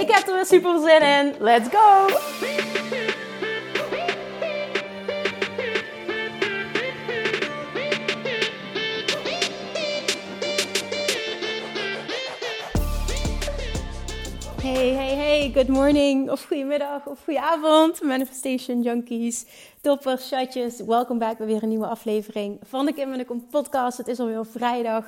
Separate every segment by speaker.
Speaker 1: Ik heb er weer super zin in. Let's go! Hey, hey, hey, good morning of goedemiddag of goedenavond, Manifestation Junkies, toppers, chatjes. Welkom bij weer een nieuwe aflevering van de Kim en Kom podcast. Het is alweer vrijdag.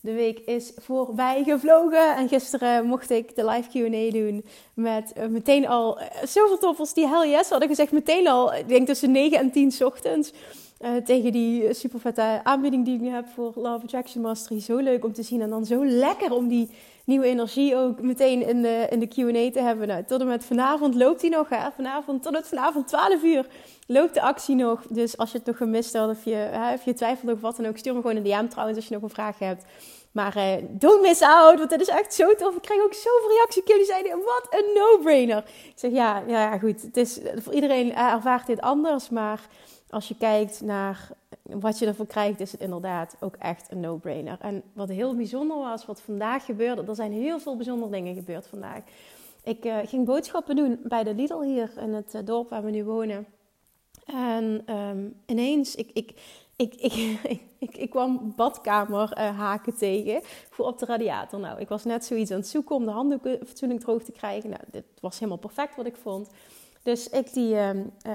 Speaker 1: De week is voorbij gevlogen en gisteren mocht ik de live Q&A doen met uh, meteen al uh, zoveel toppers die hell yes hadden gezegd. Meteen al, ik denk tussen 9 en 10 ochtends. Uh, tegen die super vette aanbieding die ik nu heb voor Love Attraction Mastery. Zo leuk om te zien en dan zo lekker om die nieuwe energie ook meteen in de, in de Q&A te hebben. Nou, tot en met vanavond loopt die nog. Hè? Vanavond, tot het vanavond 12 uur loopt de actie nog. Dus als je het nog gemist had of je, hè, of je twijfelt of wat dan ook, stuur me gewoon een DM trouwens als je nog een vraag hebt. Maar uh, don't miss out, want het is echt zo tof. Ik krijg ook zoveel reacties. Jullie zeiden, wat een no-brainer. Ik zeg, ja, ja, goed. Het is, voor iedereen ervaart dit anders. Maar als je kijkt naar wat je ervoor krijgt, is het inderdaad ook echt een no-brainer. En wat heel bijzonder was, wat vandaag gebeurde, er zijn heel veel bijzondere dingen gebeurd vandaag. Ik uh, ging boodschappen doen bij de Lidl hier in het uh, dorp waar we nu wonen. En um, ineens, ik, ik, ik, ik, ik, kwam badkamer uh, haken tegen voor op de radiator. Nou, ik was net zoiets aan het zoeken om de handdoeken fatsoenlijk droog te krijgen. Nou, dit was helemaal perfect wat ik vond. Dus ik, die, uh,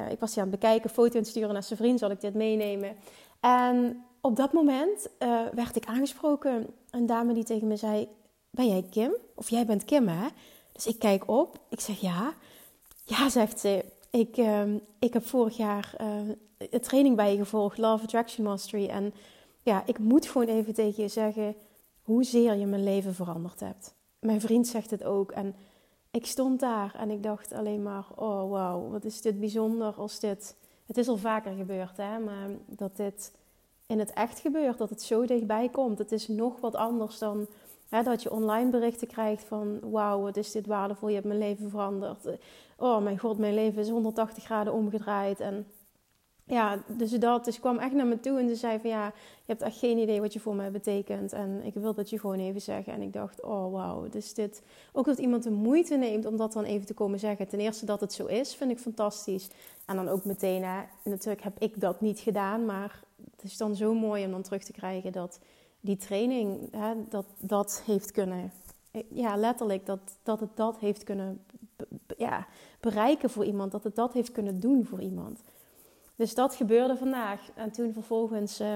Speaker 1: ik was die aan het bekijken, foto insturen naar zijn vriend, zal ik dit meenemen. En op dat moment uh, werd ik aangesproken. Een dame die tegen me zei, ben jij Kim? Of jij bent Kim, hè? Dus ik kijk op, ik zeg ja. Ja, zegt ze, ik, ehm, ik heb vorig jaar een training bij je gevolgd, Love Attraction Mastery. En ja, ik moet gewoon even tegen je zeggen hoezeer je mijn leven veranderd hebt. Mijn vriend zegt het ook. En ik stond daar en ik dacht alleen maar: oh wauw, wat is dit bijzonder als dit. Het is al vaker gebeurd, hè, maar dat dit in het echt gebeurt, dat het zo dichtbij komt. Het is nog wat anders dan hè, dat je online berichten krijgt van: wauw, wat is dit waardevol, je hebt mijn leven veranderd. Oh mijn god, mijn leven is 180 graden omgedraaid. En ja, dus dat. Dus kwam echt naar me toe en ze zei van ja, je hebt echt geen idee wat je voor mij betekent. En ik wil dat je gewoon even zeggen. En ik dacht, oh wauw, dus dit. Ook dat iemand de moeite neemt om dat dan even te komen zeggen. Ten eerste dat het zo is, vind ik fantastisch. En dan ook meteen, hè, natuurlijk heb ik dat niet gedaan, maar het is dan zo mooi om dan terug te krijgen dat die training, hè, dat dat heeft kunnen, ja, letterlijk, dat, dat het dat heeft kunnen ja, bereiken voor iemand. Dat het dat heeft kunnen doen voor iemand. Dus dat gebeurde vandaag. En toen vervolgens.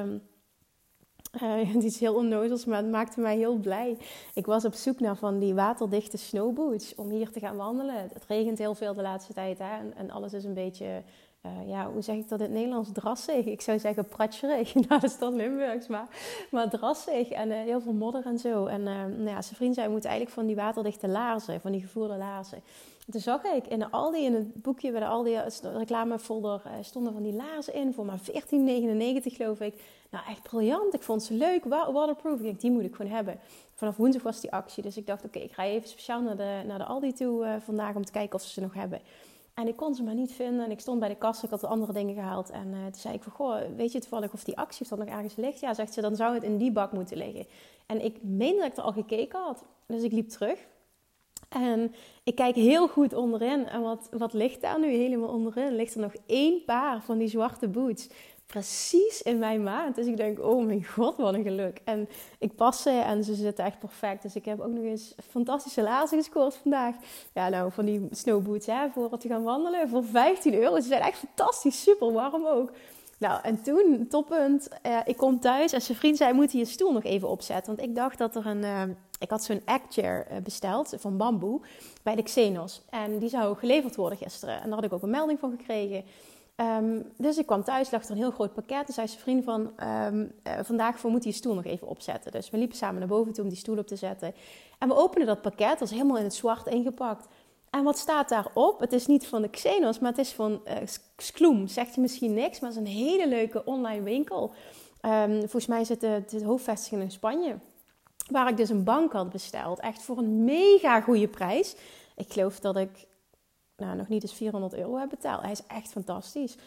Speaker 1: Um, iets heel onnozels, maar het maakte mij heel blij. Ik was op zoek naar van die waterdichte snowboots om hier te gaan wandelen. Het regent heel veel de laatste tijd hè? En alles is een beetje, uh, ja, hoe zeg ik dat in het Nederlands? Drassig. Ik zou zeggen pratjerig. Nou, dat is dan Limburgs, maar, maar drassig. En uh, heel veel modder en zo. En nou ja, zijn vriend zei, we moeten eigenlijk van die waterdichte laarzen, van die gevoerde laarzen. Toen zag ik in de Aldi, in het boekje bij de Aldi reclamefolder, stonden van die laarzen in voor maar 14,99 geloof ik. Nou, echt briljant. Ik vond ze leuk, waterproof. Ik denk, die moet ik gewoon hebben. Vanaf woensdag was die actie, dus ik dacht, oké, ik ga even speciaal naar de, naar de Aldi toe vandaag om te kijken of ze ze nog hebben. En ik kon ze maar niet vinden. En ik stond bij de kassa, ik had de andere dingen gehaald. En uh, toen zei ik van, goh, weet je toevallig of die actie of nog ergens ligt? Ja, zegt ze, dan zou het in die bak moeten liggen. En ik meende dat ik er al gekeken had. Dus ik liep terug. En ik kijk heel goed onderin. En wat, wat ligt daar nu helemaal onderin? Ligt er nog één paar van die zwarte boots. Precies in mijn maat. Dus ik denk, oh mijn god, wat een geluk. En ik pas ze en ze zitten echt perfect. Dus ik heb ook nog eens fantastische laarzen gescoord vandaag. Ja, nou, van die snowboots hè, voor te gaan wandelen. Voor 15 euro. Ze zijn echt fantastisch, super warm ook. Nou, en toen, toppunt, uh, ik kom thuis en zijn vriend zei, moet je stoel nog even opzetten. Want ik dacht dat er een, uh, ik had zo'n chair uh, besteld van bamboe bij de Xenos. En die zou geleverd worden gisteren. En daar had ik ook een melding van gekregen. Um, dus ik kwam thuis, lag er een heel groot pakket. En zei zijn vriend van, um, vandaag voor moet je stoel nog even opzetten. Dus we liepen samen naar boven toe om die stoel op te zetten. En we openen dat pakket, dat was helemaal in het zwart ingepakt. En wat staat daarop? Het is niet van de Xenos, maar het is van uh. Zegt je misschien niks, maar het is een hele leuke online winkel. Um, volgens mij zit de, de hoofdvestiging in Spanje. Waar ik dus een bank had besteld. Echt voor een mega goede prijs. Ik geloof dat ik nou, nog niet eens 400 euro heb betaald. Hij is echt fantastisch.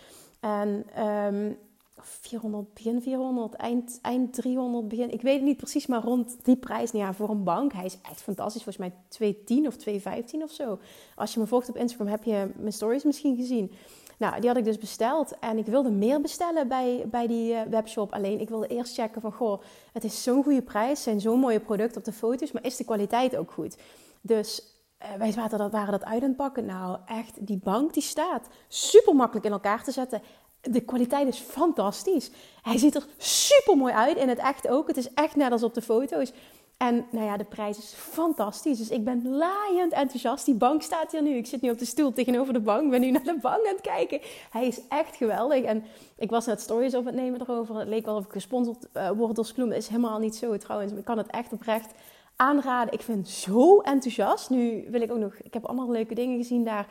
Speaker 1: En um, 400, begin 400, eind, eind 300, begin. Ik weet het niet precies, maar rond die prijs. Nou ja, voor een bank. Hij is echt fantastisch. Volgens mij 210 of 215 of zo. Als je me volgt op Instagram, heb je mijn stories misschien gezien. Nou, die had ik dus besteld. En ik wilde meer bestellen bij, bij die uh, webshop. Alleen ik wilde eerst checken van... Goh, het is zo'n goede prijs. zijn zo'n mooie producten op de foto's. Maar is de kwaliteit ook goed? Dus wij waren dat, waren dat uit aan het pakken. Nou, echt, die bank die staat super makkelijk in elkaar te zetten de kwaliteit is fantastisch. Hij ziet er super mooi uit. In het echt ook. Het is echt net als op de foto's. En nou ja, de prijs is fantastisch. Dus ik ben laaiend enthousiast. Die bank staat hier nu. Ik zit nu op de stoel tegenover de bank. Ik ben nu naar de bank aan het kijken. Hij is echt geweldig. En ik was net stories op het nemen erover. Het leek wel of ik gesponsord uh, word door Skloem. Is helemaal niet zo trouwens. Ik kan het echt oprecht aanraden. Ik vind zo enthousiast. Nu wil ik ook nog... Ik heb allemaal leuke dingen gezien daar.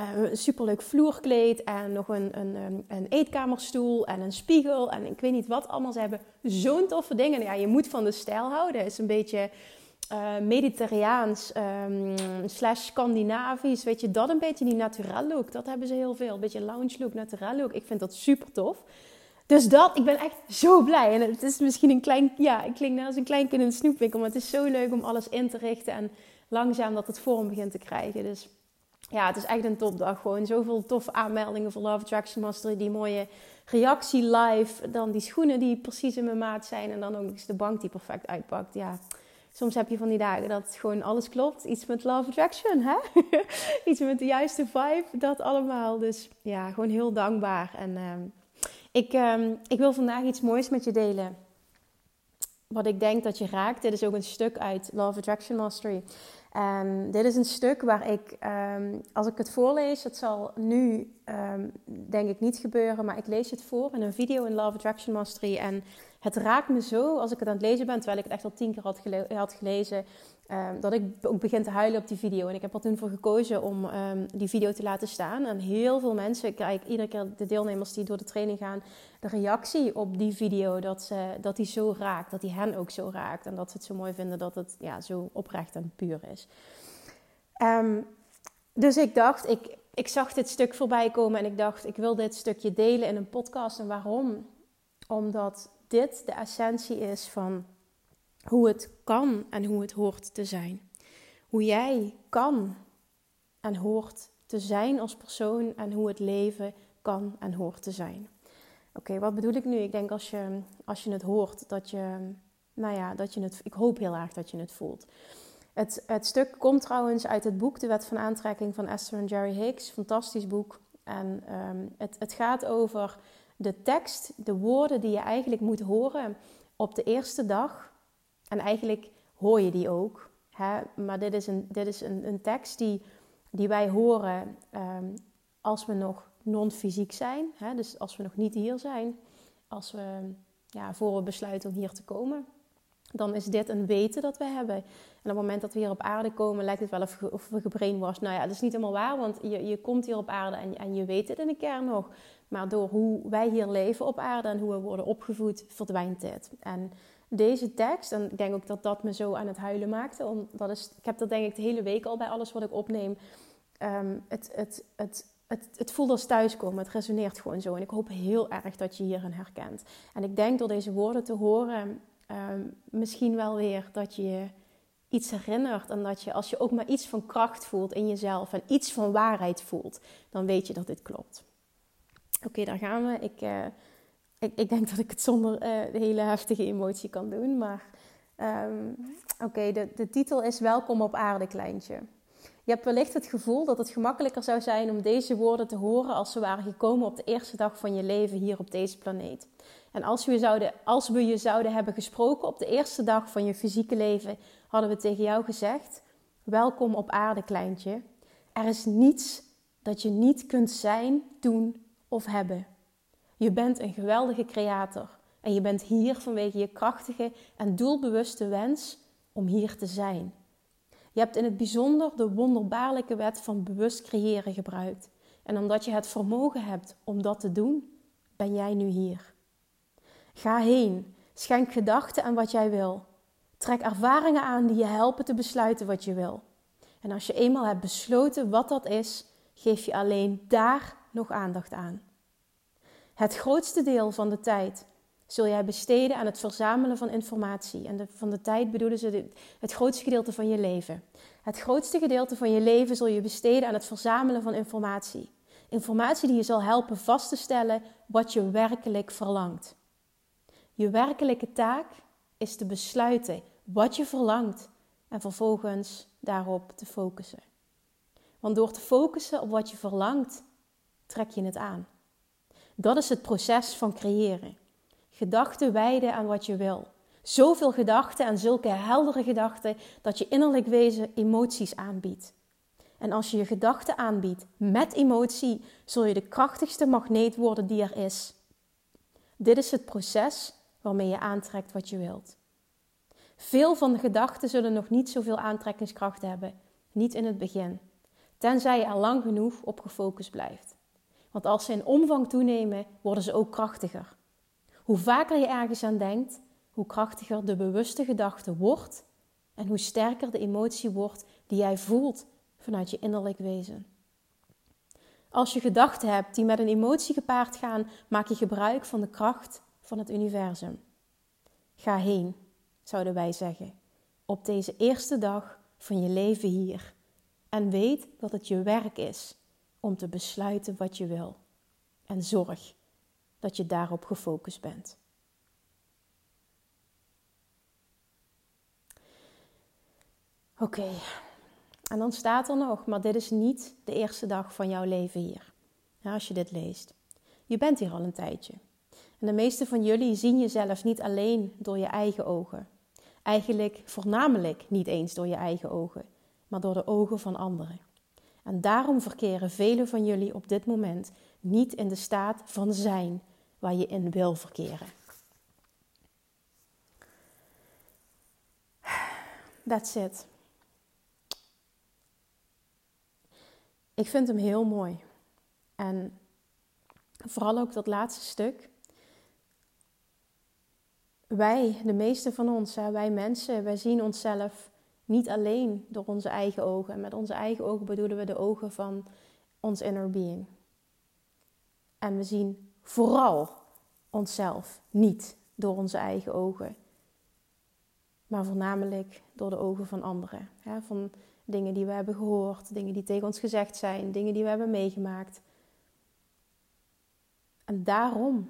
Speaker 1: Uh, een superleuk vloerkleed en nog een, een, een, eetkamerstoel en een spiegel en ik weet niet wat allemaal. Ze hebben zo'n toffe dingen. Ja, je moet van de stijl houden. Het is een beetje uh, mediterraans um, slash Scandinavisch. Weet je, dat een beetje die naturel look. Dat hebben ze heel veel. Een beetje lounge look, naturel look. Ik vind dat super tof. Dus dat, ik ben echt zo blij. En het is misschien een klein, ja, ik klink net als een klein kind in een snoepwinkel. Maar het is zo leuk om alles in te richten en langzaam dat het vorm begint te krijgen. Dus ja, het is echt een topdag. Gewoon zoveel toffe aanmeldingen voor Love Attraction Mastery. Die mooie reactie live. Dan die schoenen die precies in mijn maat zijn. En dan ook eens de bank die perfect uitpakt. Ja, soms heb je van die dagen dat gewoon alles klopt. Iets met Love Attraction, hè? Iets met de juiste vibe. Dat allemaal. Dus ja, gewoon heel dankbaar. En uh, ik, uh, ik wil vandaag iets moois met je delen. Wat ik denk dat je raakt. Dit is ook een stuk uit Love Attraction Mastery. En dit is een stuk waar ik, um, als ik het voorlees, het zal nu um, denk ik niet gebeuren, maar ik lees het voor in een video in Love Attraction Mastery. En het raakt me zo als ik het aan het lezen ben, terwijl ik het echt al tien keer had, gele had gelezen, dat ik ook begin te huilen op die video. En ik heb er toen voor gekozen om die video te laten staan. En heel veel mensen, krijg iedere keer de deelnemers die door de training gaan, de reactie op die video, dat, ze, dat die zo raakt, dat die hen ook zo raakt. En dat ze het zo mooi vinden dat het ja, zo oprecht en puur is. Um, dus ik dacht, ik, ik zag dit stuk voorbij komen en ik dacht, ik wil dit stukje delen in een podcast. En waarom? Omdat dit de essentie is van hoe het kan en hoe het hoort te zijn. Hoe jij kan en hoort te zijn als persoon en hoe het leven kan en hoort te zijn. Oké, wat bedoel ik nu? Ik denk als je, als je het hoort, dat je, nou ja, dat je het, ik hoop heel erg dat je het voelt. Het, het stuk komt trouwens uit het boek De Wet van Aantrekking van Esther en Jerry Hicks. Fantastisch boek. En um, het, het gaat over de tekst, de woorden die je eigenlijk moet horen op de eerste dag. En eigenlijk hoor je die ook. Hè? Maar dit is een, dit is een, een tekst die, die wij horen um, als we nog non-fysiek zijn. Hè? Dus als we nog niet hier zijn. Als we, ja, voor we besluiten om hier te komen. Dan is dit een weten dat we hebben. En op het moment dat we hier op aarde komen, lijkt het wel of, of we gebrainwashed. Nou ja, dat is niet helemaal waar, want je, je komt hier op aarde en, en je weet het in de kern nog. Maar door hoe wij hier leven op aarde en hoe we worden opgevoed, verdwijnt dit. En deze tekst, en ik denk ook dat dat me zo aan het huilen maakte. Omdat is, ik heb dat denk ik de hele week al bij alles wat ik opneem. Um, het, het, het, het, het voelt als thuiskomen. Het resoneert gewoon zo. En ik hoop heel erg dat je hierin herkent. En ik denk door deze woorden te horen, um, misschien wel weer dat je iets herinnert. En dat je als je ook maar iets van kracht voelt in jezelf en iets van waarheid voelt, dan weet je dat dit klopt. Oké, daar gaan we. Ik, uh, ik, ik, denk dat ik het zonder de hele heftige emotie kan doen. Maar um, oké, okay, de, de titel is Welkom op aarde, kleintje. Je hebt wellicht het gevoel dat het gemakkelijker zou zijn om deze woorden te horen als ze waren gekomen op de eerste dag van je leven hier op deze planeet. En als we, zouden, als we je zouden hebben gesproken op de eerste dag van je fysieke leven, hadden we tegen jou gezegd: Welkom op aarde, kleintje. Er is niets dat je niet kunt zijn, doen of hebben. Je bent een geweldige creator en je bent hier vanwege je krachtige en doelbewuste wens om hier te zijn. Je hebt in het bijzonder de wonderbaarlijke wet van bewust creëren gebruikt. En omdat je het vermogen hebt om dat te doen, ben jij nu hier. Ga heen, schenk gedachten aan wat jij wil. Trek ervaringen aan die je helpen te besluiten wat je wil. En als je eenmaal hebt besloten wat dat is, geef je alleen daar nog aandacht aan. Het grootste deel van de tijd zul jij besteden aan het verzamelen van informatie. En van de tijd bedoelen ze het grootste gedeelte van je leven. Het grootste gedeelte van je leven zul je besteden aan het verzamelen van informatie. Informatie die je zal helpen vast te stellen wat je werkelijk verlangt. Je werkelijke taak is te besluiten wat je verlangt en vervolgens daarop te focussen. Want door te focussen op wat je verlangt, trek je het aan. Dat is het proces van creëren. Gedachten wijden aan wat je wil. Zoveel gedachten en zulke heldere gedachten dat je innerlijk wezen emoties aanbiedt. En als je je gedachten aanbiedt met emotie, zul je de krachtigste magneet worden die er is. Dit is het proces waarmee je aantrekt wat je wilt. Veel van de gedachten zullen nog niet zoveel aantrekkingskracht hebben, niet in het begin, tenzij je er lang genoeg op gefocust blijft. Want als ze in omvang toenemen, worden ze ook krachtiger. Hoe vaker je ergens aan denkt, hoe krachtiger de bewuste gedachte wordt en hoe sterker de emotie wordt die jij voelt vanuit je innerlijk wezen. Als je gedachten hebt die met een emotie gepaard gaan, maak je gebruik van de kracht van het universum. Ga heen, zouden wij zeggen, op deze eerste dag van je leven hier. En weet dat het je werk is om te besluiten wat je wil. En zorg dat je daarop gefocust bent. Oké, en dan staat er nog, maar dit is niet de eerste dag van jouw leven hier. als je dit leest. Je bent hier al een tijdje. En de meeste van jullie zien jezelf niet alleen door je eigen ogen. Eigenlijk voornamelijk niet eens door je eigen ogen, maar door de ogen van anderen. En daarom verkeren velen van jullie op dit moment niet in de staat van zijn waar je in wil verkeren. That's it. Ik vind hem heel mooi. En vooral ook dat laatste stuk. Wij, de meeste van ons, wij mensen, wij zien onszelf niet alleen door onze eigen ogen. En met onze eigen ogen bedoelen we de ogen van ons inner being. En we zien vooral onszelf niet door onze eigen ogen, maar voornamelijk door de ogen van anderen. Van dingen die we hebben gehoord, dingen die tegen ons gezegd zijn, dingen die we hebben meegemaakt. En daarom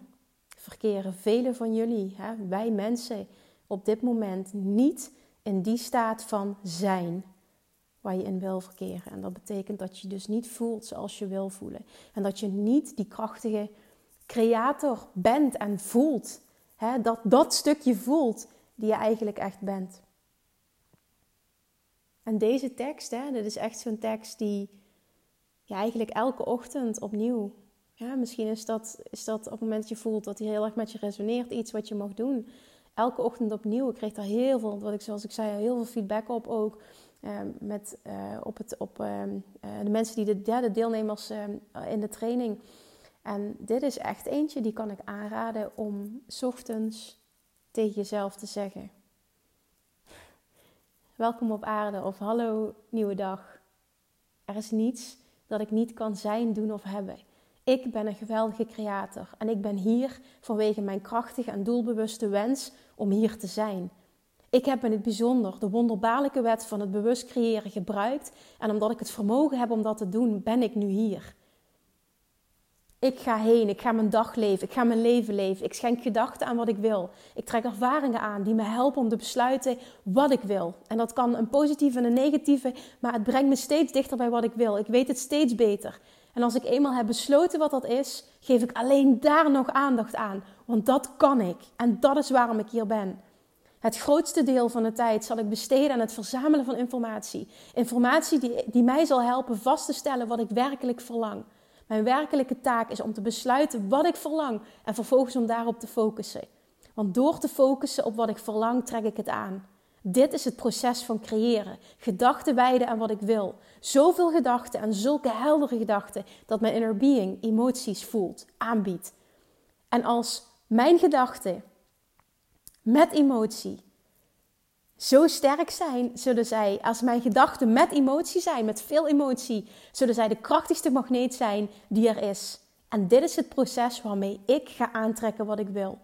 Speaker 1: verkeren velen van jullie, wij mensen, op dit moment niet in die staat van zijn waar je in wil verkeren. En dat betekent dat je dus niet voelt zoals je wil voelen. En dat je niet die krachtige creator bent en voelt. Hè? Dat dat stukje voelt die je eigenlijk echt bent. En deze tekst, hè, dit is echt zo'n tekst die je eigenlijk elke ochtend opnieuw. Ja, misschien is dat, is dat op het moment dat je voelt dat hij heel erg met je resoneert, iets wat je mag doen. Elke ochtend opnieuw. Ik kreeg daar heel veel, wat ik, zoals ik zei, heel veel feedback op ook. Uh, met, uh, op het, op, uh, de mensen die de, ja, de deelnemers ehm, in de training en dit is echt eentje die kan ik aanraden om ochtends tegen jezelf te zeggen. Welkom op aarde of hallo nieuwe dag. Er is niets dat ik niet kan zijn, doen of hebben. Ik ben een geweldige creator en ik ben hier vanwege mijn krachtige en doelbewuste wens om hier te zijn. Ik heb in het bijzonder de wonderbaarlijke wet van het bewust creëren gebruikt en omdat ik het vermogen heb om dat te doen, ben ik nu hier. Ik ga heen, ik ga mijn dag leven, ik ga mijn leven leven. Ik schenk gedachten aan wat ik wil. Ik trek ervaringen aan die me helpen om te besluiten wat ik wil. En dat kan een positieve en een negatieve, maar het brengt me steeds dichter bij wat ik wil. Ik weet het steeds beter. En als ik eenmaal heb besloten wat dat is, geef ik alleen daar nog aandacht aan. Want dat kan ik. En dat is waarom ik hier ben. Het grootste deel van de tijd zal ik besteden aan het verzamelen van informatie. Informatie die, mij zal helpen vast te stellen wat ik werkelijk verlang. Mijn werkelijke taak is om te besluiten wat ik verlang en vervolgens om daarop te focussen. Want door te focussen op wat ik verlang, trek ik het aan. Dit is het proces van creëren. Gedachten wijden aan wat ik wil. Zoveel gedachten en zulke heldere gedachten dat mijn inner being emoties voelt, aanbiedt. En als mijn gedachten met emotie zo sterk zijn, zullen zij, als mijn gedachten met emotie zijn, met veel emotie, zullen zij de krachtigste magneet zijn die er is. En dit is het proces waarmee ik ga aantrekken wat ik wil.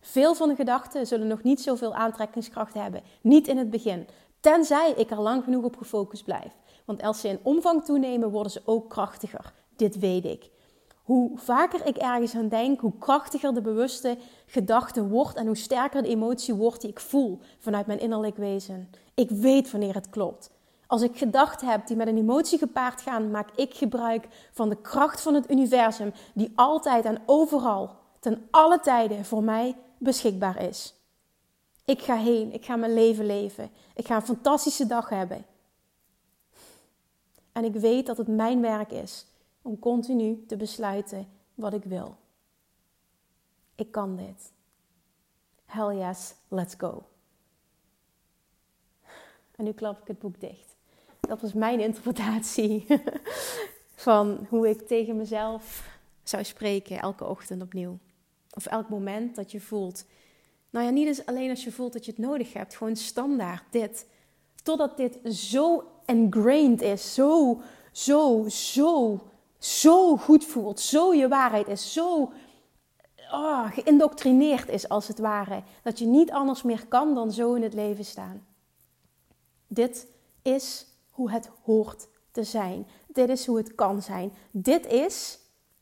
Speaker 1: Veel van de gedachten zullen nog niet zoveel aantrekkingskracht hebben. Niet in het begin. Tenzij ik er lang genoeg op gefocust blijf. Want als ze in omvang toenemen, worden ze ook krachtiger. Dit weet ik. Hoe vaker ik ergens aan denk, hoe krachtiger de bewuste gedachte wordt en hoe sterker de emotie wordt die ik voel vanuit mijn innerlijk wezen. Ik weet wanneer het klopt. Als ik gedachten heb die met een emotie gepaard gaan, maak ik gebruik van de kracht van het universum die altijd en overal, ten alle tijden voor mij beschikbaar is. Ik ga heen, ik ga mijn leven leven. Ik ga een fantastische dag hebben. En ik weet dat het mijn werk is om continu te besluiten wat ik wil. Ik kan dit. Hell yes, let's go. En nu klap ik het boek dicht. Dat was mijn interpretatie van hoe ik tegen mezelf zou spreken elke ochtend opnieuw. Of elk moment dat je voelt. Nou ja, niet eens alleen als je voelt dat je het nodig hebt. Gewoon standaard dit. Totdat dit zo ingrained is. Zo, zo, zo, zo goed voelt. Zo je waarheid is. Zo oh, geïndoctrineerd is als het ware. Dat je niet anders meer kan dan zo in het leven staan. Dit is hoe het hoort te zijn. Dit is hoe het kan zijn. Dit is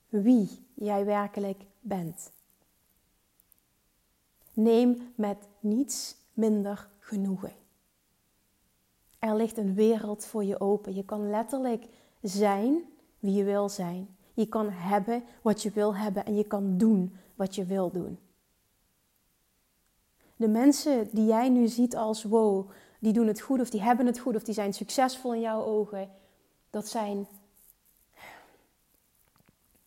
Speaker 1: wie jij werkelijk bent. Neem met niets minder genoegen. Er ligt een wereld voor je open. Je kan letterlijk zijn wie je wil zijn. Je kan hebben wat je wil hebben en je kan doen wat je wil doen. De mensen die jij nu ziet als wow, die doen het goed of die hebben het goed of die zijn succesvol in jouw ogen, dat zijn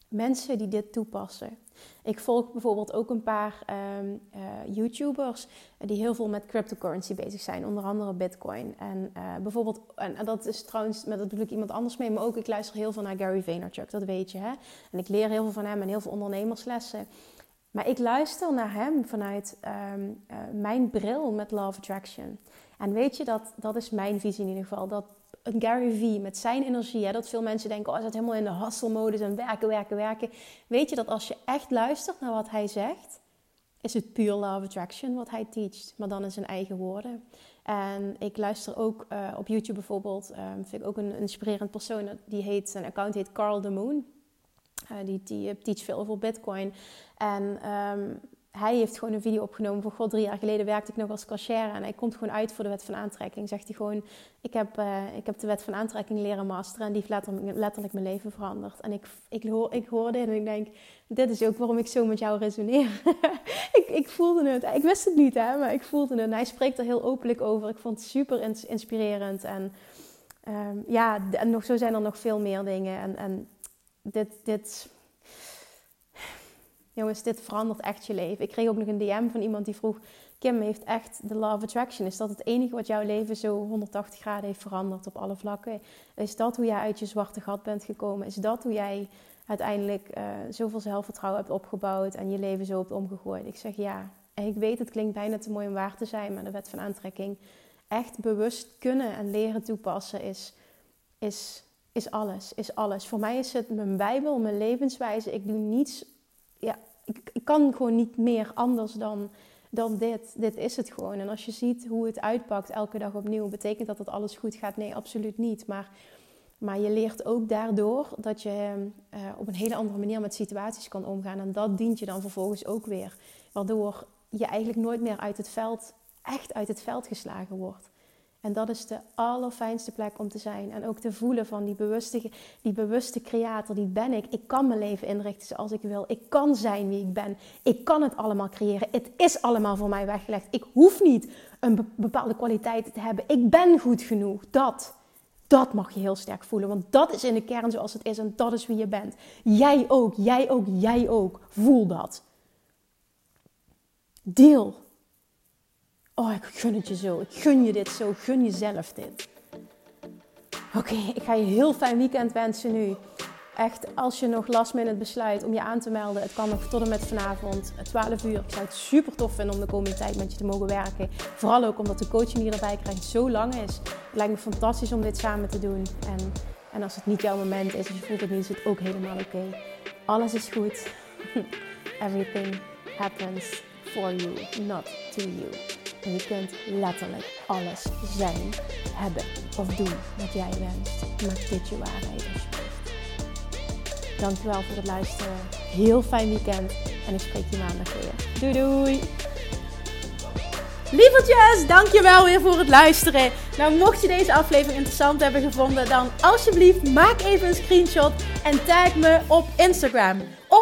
Speaker 1: mensen die dit toepassen. Ik volg bijvoorbeeld ook een paar ehm, eh, YouTubers die heel veel met cryptocurrency bezig zijn, onder andere Bitcoin. En uh, bijvoorbeeld, en, dat is trouwens, met dat bedoel ik iemand anders mee, maar ook ik luister heel veel naar Gary Vaynerchuk, dat weet je. Hè? En ik leer heel veel van hem en heel veel ondernemerslessen. Maar ik luister naar hem vanuit ehm, eh, mijn bril met Love Attraction. En weet je, dat, dat is mijn visie in ieder geval. Dat een Gary Vee met zijn energie, hè, dat veel mensen denken, oh, hij zit helemaal in de hustle-modus en werken, werken, werken. Weet je dat als je echt luistert naar wat hij zegt, is het puur love attraction wat hij teacht, maar dan in zijn eigen woorden. En ik luister ook uh, op YouTube bijvoorbeeld, um, vind ik ook een inspirerend persoon, die heet, zijn account heet Carl the Moon. Uh, die, die teach veel over Bitcoin. En um, hij heeft gewoon een video opgenomen. Voor god, drie jaar geleden werkte ik nog als cashier. En hij komt gewoon uit voor de wet van aantrekking. Zegt hij gewoon, ik heb, uh, ik heb de wet van aantrekking leren masteren. En die heeft letterlijk, letterlijk mijn leven veranderd. En ik, ik, hoor, ik en ik denk, dit is ook waarom ik zo met jou resoneer. ik, ik voelde het. Ik wist het niet, hè, maar ik voelde het. En hij spreekt er heel openlijk over. Ik vond het super inspirerend. En um, ja, en nog, zo zijn er nog veel meer dingen. En, en dit... dit jongens, dit verandert echt je leven. Ik kreeg ook nog een DM van iemand die vroeg: Kim heeft echt de Law of Attraction. Is dat het enige wat jouw leven zo 180 graden heeft veranderd op alle vlakken? Is dat hoe jij uit je zwarte gat bent gekomen? Is dat hoe jij uiteindelijk uh, zoveel zelfvertrouwen hebt opgebouwd en je leven zo hebt omgegooid? Ik zeg ja. En ik weet, het klinkt bijna te mooi om waar te zijn, maar de wet van aantrekking echt bewust kunnen en leren toepassen is, is, is alles. Is alles. Voor mij is het mijn Bijbel, mijn levenswijze. Ik doe niets ja, ik, ik, kan gewoon niet meer anders dan, dan dit. Dit is het gewoon. En als je ziet hoe het uitpakt elke dag opnieuw, betekent dat dat alles goed gaat? Nee, absoluut niet. Maar, maar je leert ook daardoor dat je uh, op een hele andere manier met situaties kan omgaan. En dat dient je dan vervolgens ook weer. Waardoor je eigenlijk nooit meer uit het veld, echt uit het veld geslagen wordt. En dat is de allerfijnste plek om te zijn. En ook te voelen van die bewuste, die bewuste creator, die ben ik. Ik kan mijn leven inrichten zoals ik wil. Ik kan zijn wie ik ben. Ik kan het allemaal creëren. Het is allemaal voor mij weggelegd. Ik hoef niet een bepaalde kwaliteit te hebben. Ik ben goed genoeg. Dat, dat mag je heel sterk voelen. Want dat is in de kern zoals het is en dat is wie je bent. Jij ook, jij ook, jij ook. Voel dat. Deel Oh, ik gun het je zo. Ik gun je dit zo. Gun jezelf dit. Oké, ik ga je heel fijn weekend wensen nu. Echt, als je nog last minute besluit om je aan te melden, het kan nog tot en met vanavond, 12 uur. Ik zou het super tof vinden om de komende tijd met je te mogen werken. Vooral ook omdat de coaching die je erbij krijgt zo lang is. Het lijkt me fantastisch om dit samen te doen. En, en als het niet jouw moment is, als je voelt het niet, is het ook helemaal oké. Alles is goed. Everything happens for you, not to you. En je kunt letterlijk alles zijn, hebben of doen wat jij wenst. Maak dit je waarheid alsjeblieft. Dankjewel voor het luisteren. Heel fijn weekend. En ik spreek je maandag weer. Doei doei! Lievertjes, dankjewel weer voor het luisteren. Nou, mocht je deze aflevering interessant hebben gevonden, dan alsjeblieft maak even een screenshot en tag me op Instagram.